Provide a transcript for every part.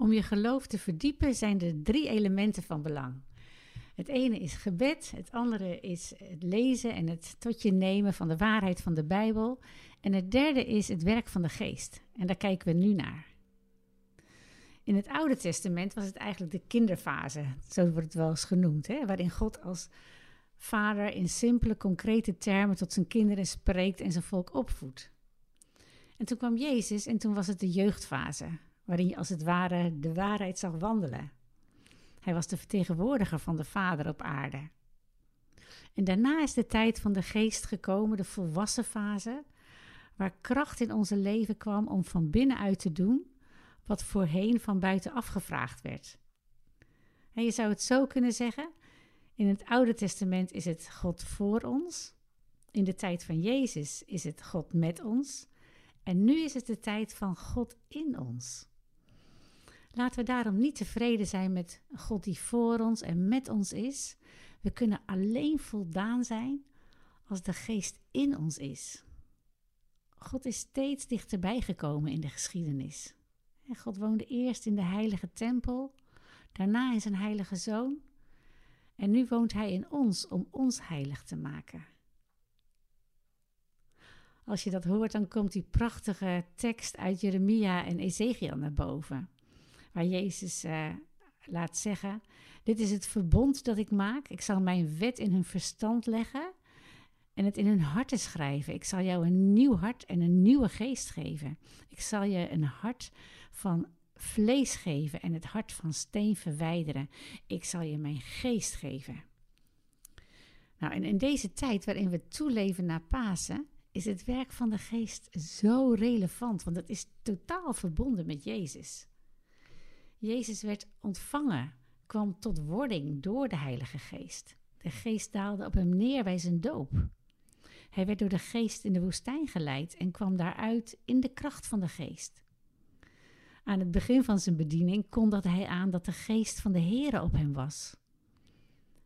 Om je geloof te verdiepen zijn er drie elementen van belang. Het ene is gebed, het andere is het lezen en het tot je nemen van de waarheid van de Bijbel. En het derde is het werk van de geest. En daar kijken we nu naar. In het Oude Testament was het eigenlijk de kinderfase, zo wordt het wel eens genoemd, hè? waarin God als vader in simpele, concrete termen tot zijn kinderen spreekt en zijn volk opvoedt. En toen kwam Jezus en toen was het de jeugdfase, waarin je als het ware de waarheid zag wandelen. Hij was de vertegenwoordiger van de Vader op aarde. En daarna is de tijd van de geest gekomen, de volwassen fase, waar kracht in onze leven kwam om van binnenuit te doen wat voorheen van buitenaf gevraagd werd. En je zou het zo kunnen zeggen: in het Oude Testament is het God voor ons, in de tijd van Jezus is het God met ons, en nu is het de tijd van God in ons. Laten we daarom niet tevreden zijn met God die voor ons en met ons is. We kunnen alleen voldaan zijn als de geest in ons is. God is steeds dichterbij gekomen in de geschiedenis. God woonde eerst in de heilige tempel, daarna in zijn heilige zoon. En nu woont hij in ons om ons heilig te maken. Als je dat hoort, dan komt die prachtige tekst uit Jeremia en Ezekiel naar boven. Waar Jezus uh, laat zeggen: Dit is het verbond dat ik maak. Ik zal mijn wet in hun verstand leggen en het in hun harten schrijven. Ik zal jou een nieuw hart en een nieuwe geest geven. Ik zal je een hart van vlees geven en het hart van steen verwijderen. Ik zal je mijn geest geven. Nou, en in deze tijd waarin we toeleven naar Pasen, is het werk van de geest zo relevant, want het is totaal verbonden met Jezus. Jezus werd ontvangen, kwam tot wording door de Heilige Geest. De geest daalde op hem neer bij zijn doop. Hij werd door de geest in de woestijn geleid en kwam daaruit in de kracht van de geest. Aan het begin van zijn bediening kondigde hij aan dat de geest van de Heere op hem was.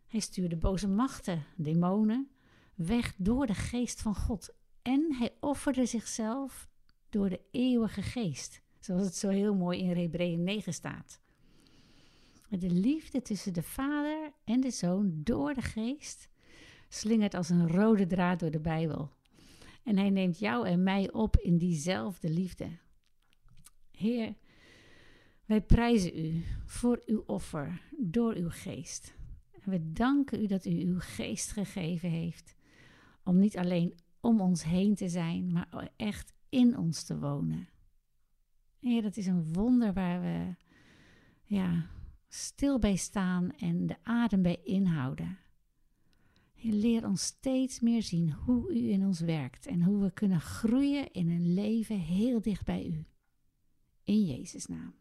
Hij stuurde boze machten, demonen, weg door de geest van God. En hij offerde zichzelf door de eeuwige geest, zoals het zo heel mooi in Hebreeën 9 staat. De liefde tussen de Vader en de Zoon door de geest slingert als een rode draad door de Bijbel. En hij neemt jou en mij op in diezelfde liefde. Heer, wij prijzen u voor uw offer door uw geest. En we danken u dat u uw geest gegeven heeft om niet alleen om ons heen te zijn, maar echt in ons te wonen. Heer, dat is een wonder waar we ja, stil bij staan en de adem bij inhouden. Heer, leer ons steeds meer zien hoe u in ons werkt en hoe we kunnen groeien in een leven heel dicht bij u. In Jezus' naam.